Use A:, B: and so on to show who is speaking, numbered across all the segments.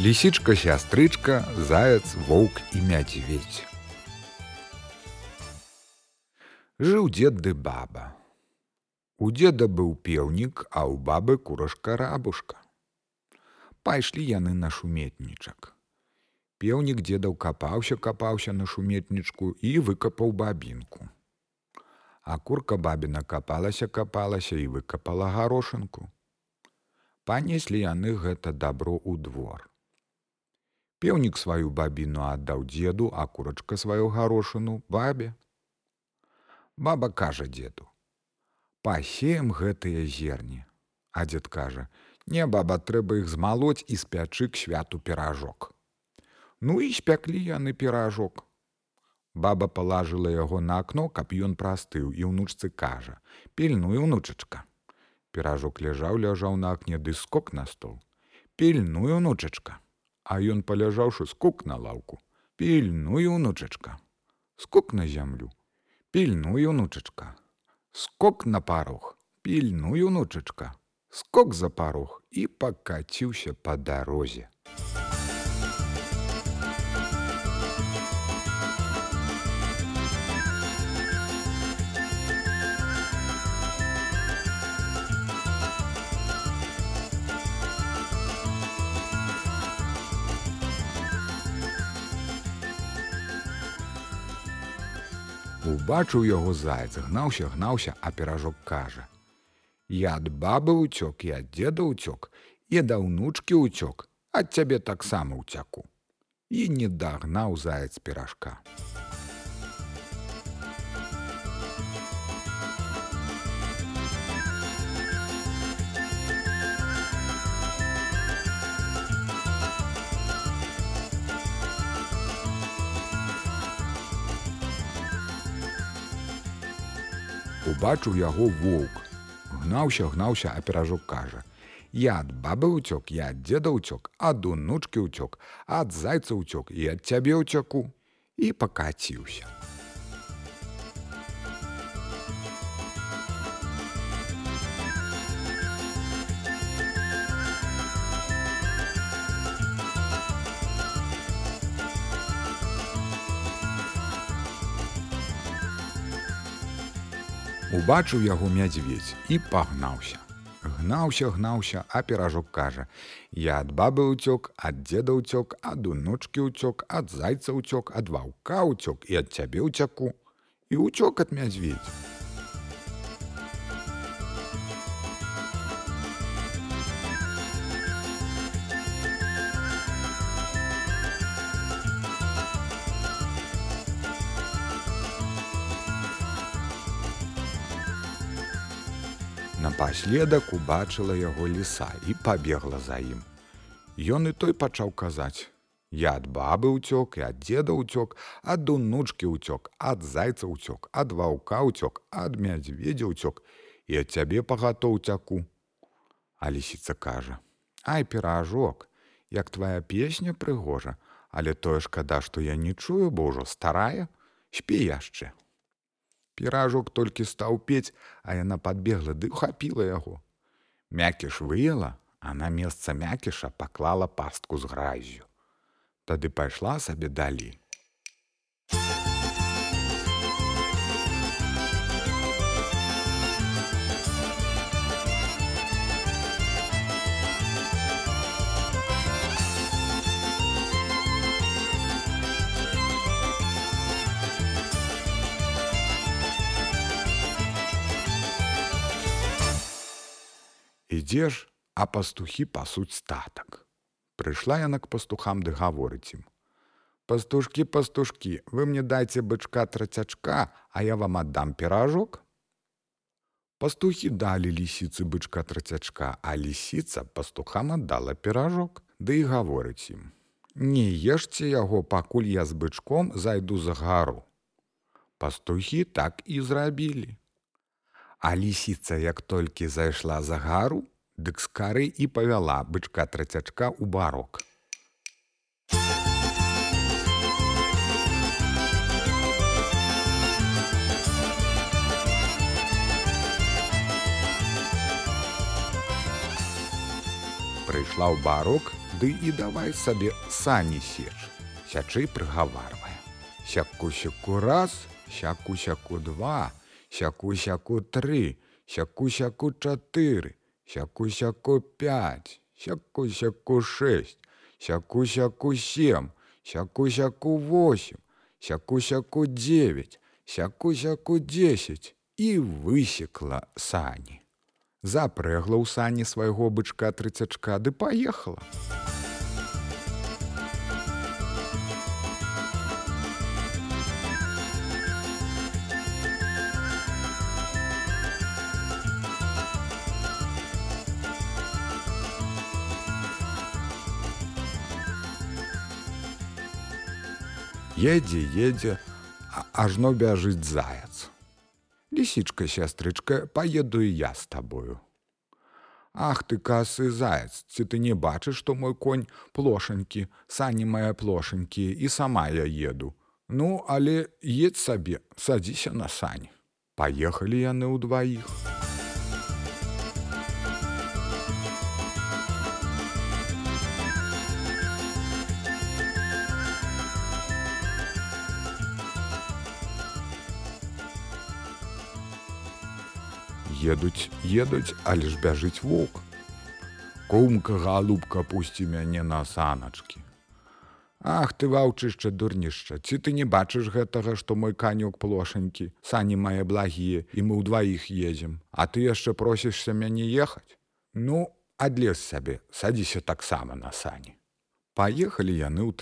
A: Лісічка, сястрычка, заяц, воўк і мядзведь. Жыў дзед ды баба. У дзеда быў пеўнік, а ў бабы курашка рабушка. Пайшлі яны на шуметнічак. Пеўнік дзедаў капаўся, капаўся на шуметнічку і выкапаў бабінку. А курка бабіна капалася, капалася і выкапала гарошынку. Панеслі яны гэта дабро ў двор. Пеўнік сваю бабіну аддаў дзеду, а курачка сваю гарошыну бабе. Баба кажа дзеду: « Пасеем гэтыя зерні. А дзед кажа: « Не баба трэба іх змалоць і спячы к святу піражок. Ну і спяклі яны піражок. Баба палажыла яго на акно, каб ён прастыў і ўнучцы кажа: « Пільную унучачка. Піражок ляжаў, ляжаў на акне ды скок на стол. Пільную унучачка а ён паляжаўшы скук на лаўку. Пільную унучачка скок на зямлю пільную унучачка скок на парог пільную унучачка скок за парог і пакаціўся па дарозе Убачыў яго заяц, гнаўся, гнаўся, а піражок кажа: « Я ад бабы ўцёк і ад дзеда ўцёк і да ўнучкі ўцёк, ад цябе таксама ўцяку. І не дагнаў заяц піражка. Убачыў яго воўк. Гнаўся, гнаўся, а піражок кажа: « Я ад бабы ўцёк, я ад дзеда ўцёк, ад унучкі ўцёк, ад зайца ўцёк і ад цябе ўцяку і пакаціўся. Убачыў яго мядзведь і пагнаўся. Гнаўся, гнаўся, а піражок кажа: « Я ад бабы ўцёк, ад дзеда ўцёк, ад унучкі ўцёк, ад зайца ўцёк, ад ваўка ўцёк і ад цябе ўцяку і ўцёк ад мядзведь. Напаследак убачыла яго ліса і пабегла за ім. Ён і той пачаў казаць: « Я ад бабы ўцёк і ад дзеда ўцёк, ад унучкі ўцёк, ад зайца ўцёк, ад ваўка ўцёк, ад мядзведзя ўцёк і ад цябе пагатоў цяку. А лісіца кажа: « Ай піражок, як твая песня прыгожа, але тое шкада, што я не чую, бо ўжо старая, спі яшчэ. Піражок толькі стаў пець, а яна падбегла ды хапіла яго. Мякіш выела, а на месца мякіша паклала пастку з гразю. Тады пайшла сабе далей. Ідзеш, а пастухі пасуць статак. Прыйшла яна к пастухам ды гаворыць ім: Пастушкі, пастушкі, вы мне дайце бычка трацячка, а я вам аддам піражок. Пастухі далі лісіцы бычка трацячка, а лісіца пастухам аддала піражок, ды і гаворыць ім: Не ешце яго, пакуль я з бычком зайду за гару. Пастухі так і зрабілі. А лісіца, як толькі зайшла за гару, дык з кары і павяла бычка трацячка ў барок. Прыйшла ў барок, Ды і давай сабе сані сеч. Сячы прыгаварвае. Сяку-сяку раз, сяку-сяку два, сяку-сяку тры, сяку-сяку чатыры, сяку-сяку пять, сяку-сяку шесть, сяку-сяку семь, сяку-сяку восемь, сяку-сяку девять, сяку-сяку десять. І высекла сані. Запрэгла ў сані свайго бычка трыцячка ды паехала. Едзе, едзе, ажно бяжыць заяц. Лісічка, сястрычка, паеду і я з табою. Ах ты касы заяц, ці ты не бачыш, што мой конь плошанькі, сані мае плошанькі і сама я еду. Ну, але едь сабе, садзіся на сань. Паехалі яны ўдваіх. Едуць едуць але ж бяжыць воўк. Кумка галубка пусці мяне на саначкі. Ах ты ваўчышча дурнішча ці ты не бачыш гэтага што мой канёк плошанькі сані мае благія і мы ўдваіх едзем а ты яшчэ просішся мяне ехаць? Ну адлез сабе садзіся таксама на сані. Паехалі яны ў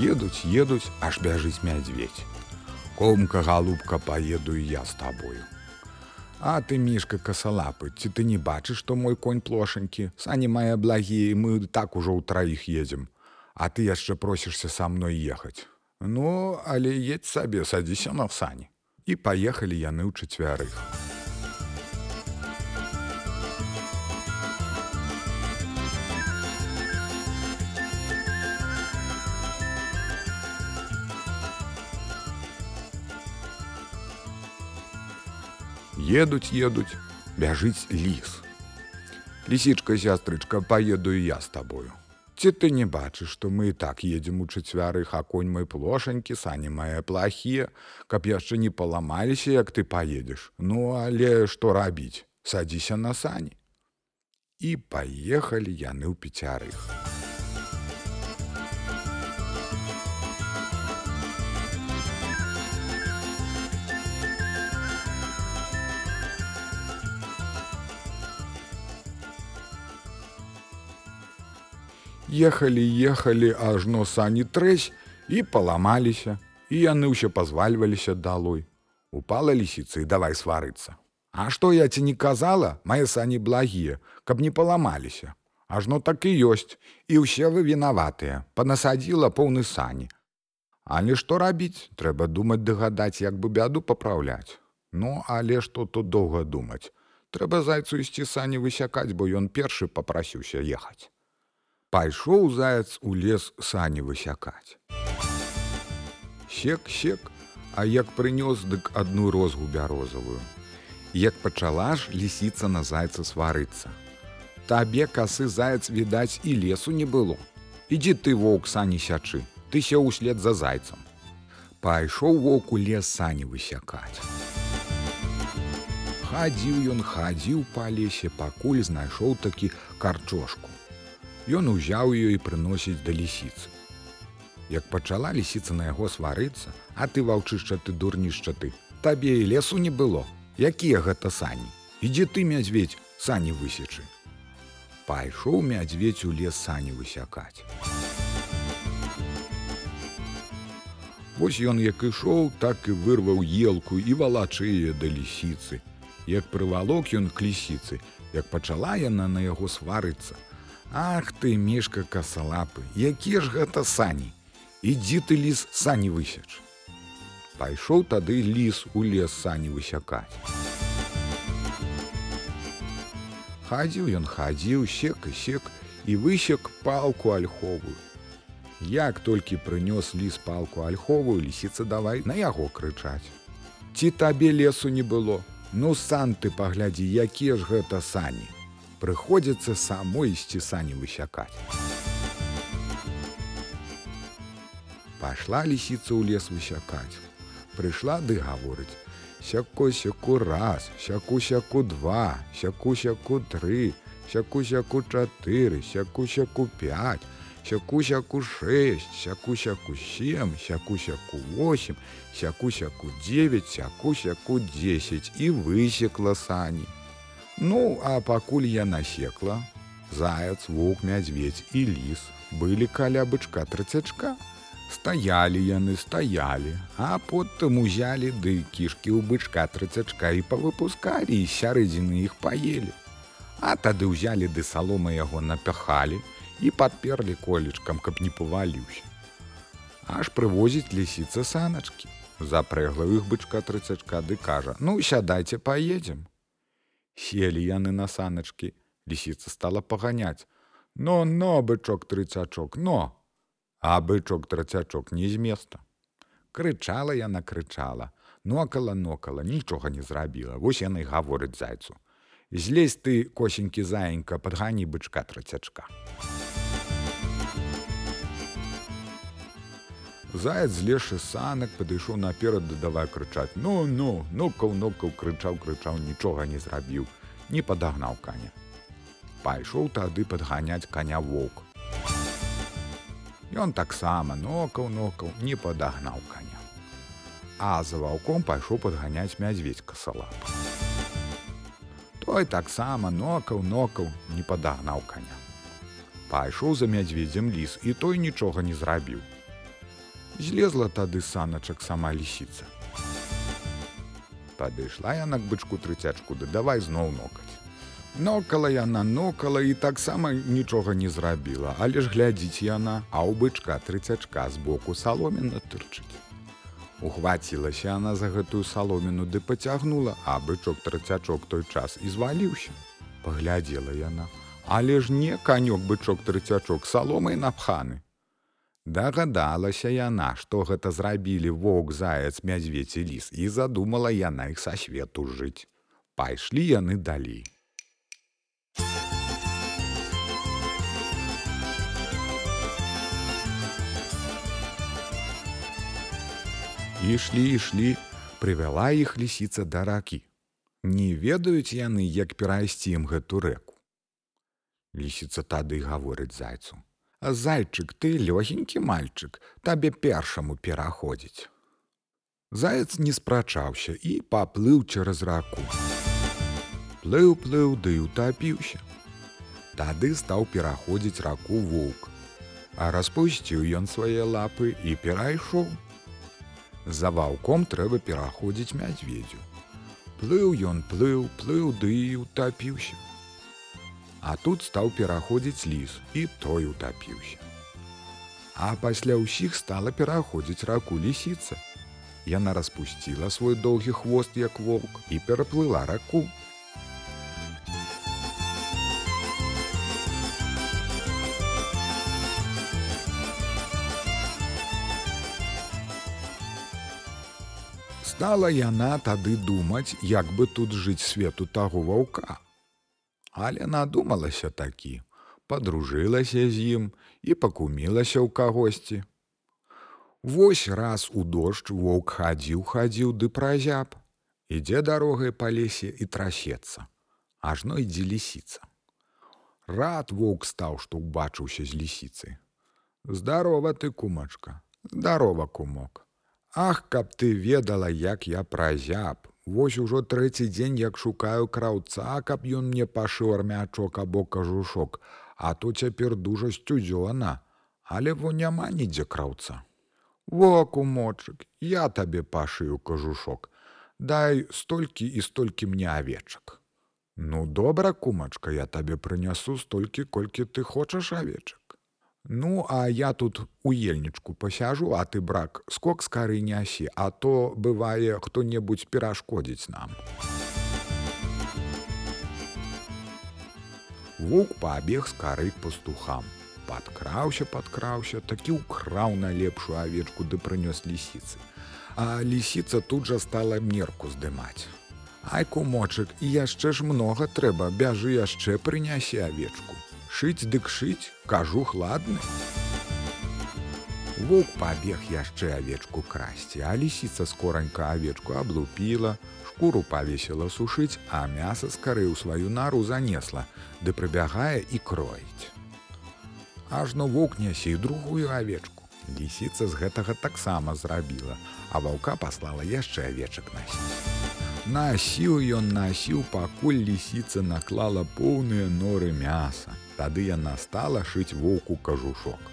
A: едуць едуць аж бяжыць мядзведь комка галубка паеду і я з табою. А ты мішка касалапы ці ты не бачыш што мой конь плошанькі? Сані мае благія мы так ужо ў траіх едзем. А ты яшчэ просішся са мной ехаць. Ну але едь сабе садзіся на сані. І паехалі яны ў чацвярых едуць едуць бяжыць ліс. Лісічка сястрычка паеду і я з табою. Ці ты не бачыш што мы і так едзем у чацвярых а конь мой плошанькі сані мае плахія. Каб яшчэ не паламаліся як ты паедзеш. Ну але што рабіць? Садзіся на сані. І паехалі яны ў пяцярых ехалі ехалі ажно сані трэсь і паламаліся і яны ўсе пазвальваліся далой упала лісіцы давай сварыцца А што я ці не казала мае сані благія каб не паламаліся ажно так і ёсць і ўсе вы вінаватыя панасадзіла поўны сані але што рабіць трэба думаць дагадаць як бы бяду папраўляць Ну але што тут доўга думаць трэба зайцу ісці сані высякаць бо ён першы папрасіўся ехаць пайшоў заяц у лес сані высякаць. Сек сек, а як прынёс дык адну розгу бярозавую. Як пачала ж лісіца на зайца сварыцца. Табе касы заяц відаць і лесу не было. Ідзі ты воўк сані сячы, ты се ўслед за зайцам. Пайшоў воку лес сані высякаць. Хадзіў ён хадзіў па лесе, пакуль знайшоў такі карчошку. Ён узяў ее і прыносіць да лісіцы. Як пачала лісіца на яго сварыцца, а ты ваўчышча ты дурнішча ты, табе і лесу не было. Якія гэта сані? Ідзі ты мядзведь сані высечы. Пайшоў мядзведь у лес сані высякаць. Вось ён як ішоў, так і вырваў елку і валачые да лісіцы. Як прывалок ён к лісіцы, як пачала яна на яго сварыцца, Ах ты мішка касалапы, які ж гэта сані. Ідзі ты ліс сані высяч. Пайшоў тады ліс у лес сані высякаць. Хадзіў ён хадзіў сек і сек і высек палку альховую. Як толькі прынёс ліс палку альховую, лісіца давай на яго крычаць. Ці табе лесу не было, Ну сан ты паглядзі, якія ж гэта сані. Прыходзіцца самой ісці сані высякаць. Пайшла лісіца ў лес высякаць. Прыйшла ды гаворыць: сяку сяку раз, сяку сяку два, сяку сяку тры, сяку сяку чатыры, сяку сяку пять, сяку сяку шесть, сяку сяку семь, сяку сяку восемь, сяку сяку девять, сяку сяку десять і высекла сані. Ну, а пакуль я насекла, заяц, вук, мядзведь і ліс былі каля бычка трыцячка. Стаялі яны стаялі, а потым узялі ды кішкі ў бычка трыцячка і павыпускалі і сярэдзіны іх паелі. А тады ўзялі ды салома яго напяхалі і падперлі колечкам, каб не паваліўся. Аж прывозіць лісіца саначкі. Запрэгла іх бычка трыцячка ды кажа: « Ну сядайце паедзем. Селі яны на саначкі, лісіца стала паганяць: « Но но бычок трыцячок, но! А бычок трацячок не з места. Крычала яна крычала, нокала нокала, нічога не зрабіла. Вось яны гаворыць зайцу. Злезь ты косенькі заенька, падгані бычка трацячка. Заяц злезшы санак падышоў наперад дадавай крычаць: Ну ну, нокаў нокаў крычаў крычаў, нічога не зрабіў, не падагнаў каня. Пайшоў тады падганяць каня воўк. Ён таксама нокаў нокаў не падагнаў каня. А за ваўком пайшоў падганяць мядзведь касалап. Той таксама нокаў нокаў не падагнаў каня. Пайшоў за мядзведзем ліс і той нічога не зрабіў. Злезла тады саначак сама лісіца. Падышла яна к бычку трыцячку ды давай зноў нокаць. Нокала яна нокала і таксама нічога не зрабіла, але ж глядзіць яна, а ў бычка трыцячка з боку саломіна тырчыць. Ухвацілася яна за гэтую саломіну ды пацягнула, а бычок трыцячок той час і зваліўся. Паглядзела яна, але ж не канёк бычок трыцячок саломай напханы. Дагадалася яна, што гэта зрабілі воўк заяц мядзвеці ліс і задумала яна іх са свету жыць. Пайшлі яны далей. Ішлі ішлі, прывяла іх лісіца да ракі. Не ведаюць яны, як перайсці ім гэту рэку. Лісіца тады гаворыць зайцу: « Зайчык, ты лёгенькі мальчык, табе першаму пераходзіць. Заяц не спрачаўся і паплыў цераз раку. Плыў плыў ды утапіўся. Тады стаў пераходзіць раку воўк, а распусціў ён свае лапы і перайшоў. За ваўком трэба пераходзіць мядзведзю. Плыў ён плыў, плыў ды і утапіўся. А тут стаў пераходзіць ліс і той утапіўся. А пасля ўсіх стала пераходзіць раку лісіца. Яна распусціла свой доўгі хвост як воўк і пераплыла раку. Стала яна тады думаць, як бы тут жыць свету таго ваўка. Але надумалася такі, подружылася з ім і пакумілася ў кагосьці. Вось раз у дождж воўк хадзіў хадзіў ды празяб, ідзе дарогай па лесе і трасецца, ажно ідзе лісіца. Рад воўк стаў, што ўбачыўся з лісіцай. Здарова ты кумачка, здарова кумок. Ах, каб ты ведала, як я празяб. Вось ужо трэці дзень, як шукаю краўца, каб ён мне пашыў армячок або кажушок, А то цяпер дужа сцюдзёна, Але во няма нідзе краўца. Воку мочык, я табе пашыю кажушок. Дай столькі і столькі мне авечак. Ну добра, кумачка, я табе прынясу столькі, колькі ты хочаш авечак. Ну, а я тут у ельнічку пасяжу, а ты брак скок з кары нясі, а то бывае хто-небудзь перашкодзіць нам. Вук пабег з кары пастухам. Падкраўся, падкраўся, такі ўкраў найлепшую авечку ды прынёс лісіцы. А лісіца тут жа стала мерку здымаць. Ай кумочак, і яшчэ ж многа трэба, бяжы яшчэ прынясе авечку. Шыць дык шыць, кажу хладны. Вук пабег яшчэ авечку красці, а лісіца скоранька авечку аблупіла, шкуру павесіла сушыць, а мяса скары ў сваю нару занесла, ды прыбягае і кроіць. Ажно вук нясе другую авечку. Лісіца з гэтага таксама зрабіла, а ваўка паслала яшчэ авечак насіць. Насіў ён насіў, пакуль лісіца наклала поўныя норы мяса. Тады яна стала шыць воўку кажушок.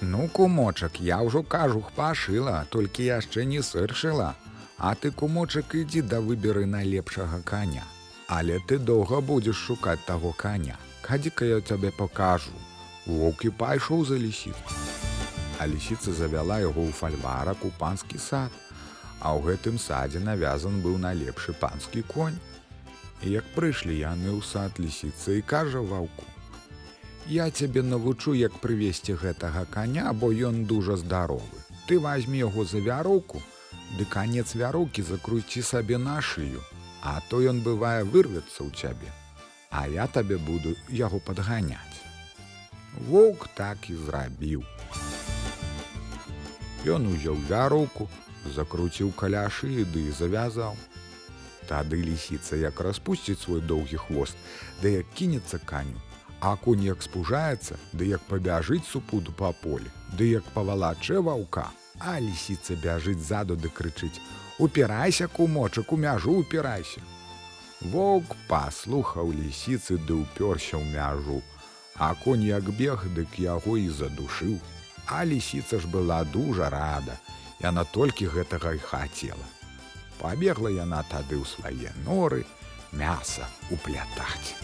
A: Ну, кумочак, я ўжо кажух пашыла, толькі яшчэ не сыршыла. А ты, кумочак, ідзі да выберы найлепшага каня. Але ты доўга будзеш шукаць таго каня. Хадзі-ка я цябе пакажу. Воўкі пайшоў за лісіцу. А лісіца завяла яго ў фальварак у панскі сад. А ў гэтым садзе навязан быў найлепшы панскі конь. І як прыйшлі яны ў сад лісіцы і кажа ваўку: Я цябе навучу, як прывесці гэтага каня, бо ён дужа здаровы. Ты возьми яго за вяроўку, ды канец вяроўкі закруці сабе на шыю, А то ён бывае вырвецца ў цябе, А я табе буду яго падганяць. Воўк так і зрабіў. Ён узяў вяроўку, закруціў каля шыі ды і завязаў. Тады лісіца як распусціць свой доўгі хвост, ды як кінецца каню, А конь як спужаецца, ды як пабяжыць супуду па полі, ды як павалачэ ваўка, а лісіца бяжыць ззаду ды крычыць: « Упірайся, кумочак, у мяжу упірайся. Воўк паслухаў лісіцы ды ўпёрся ў мяжу, А конь як бег, дык яго і задушыў. А лісіца ж была дужа рада, Яна толькі гэтага і хацела. Пабегла яна тады ў свае норы, мяса уплятаць.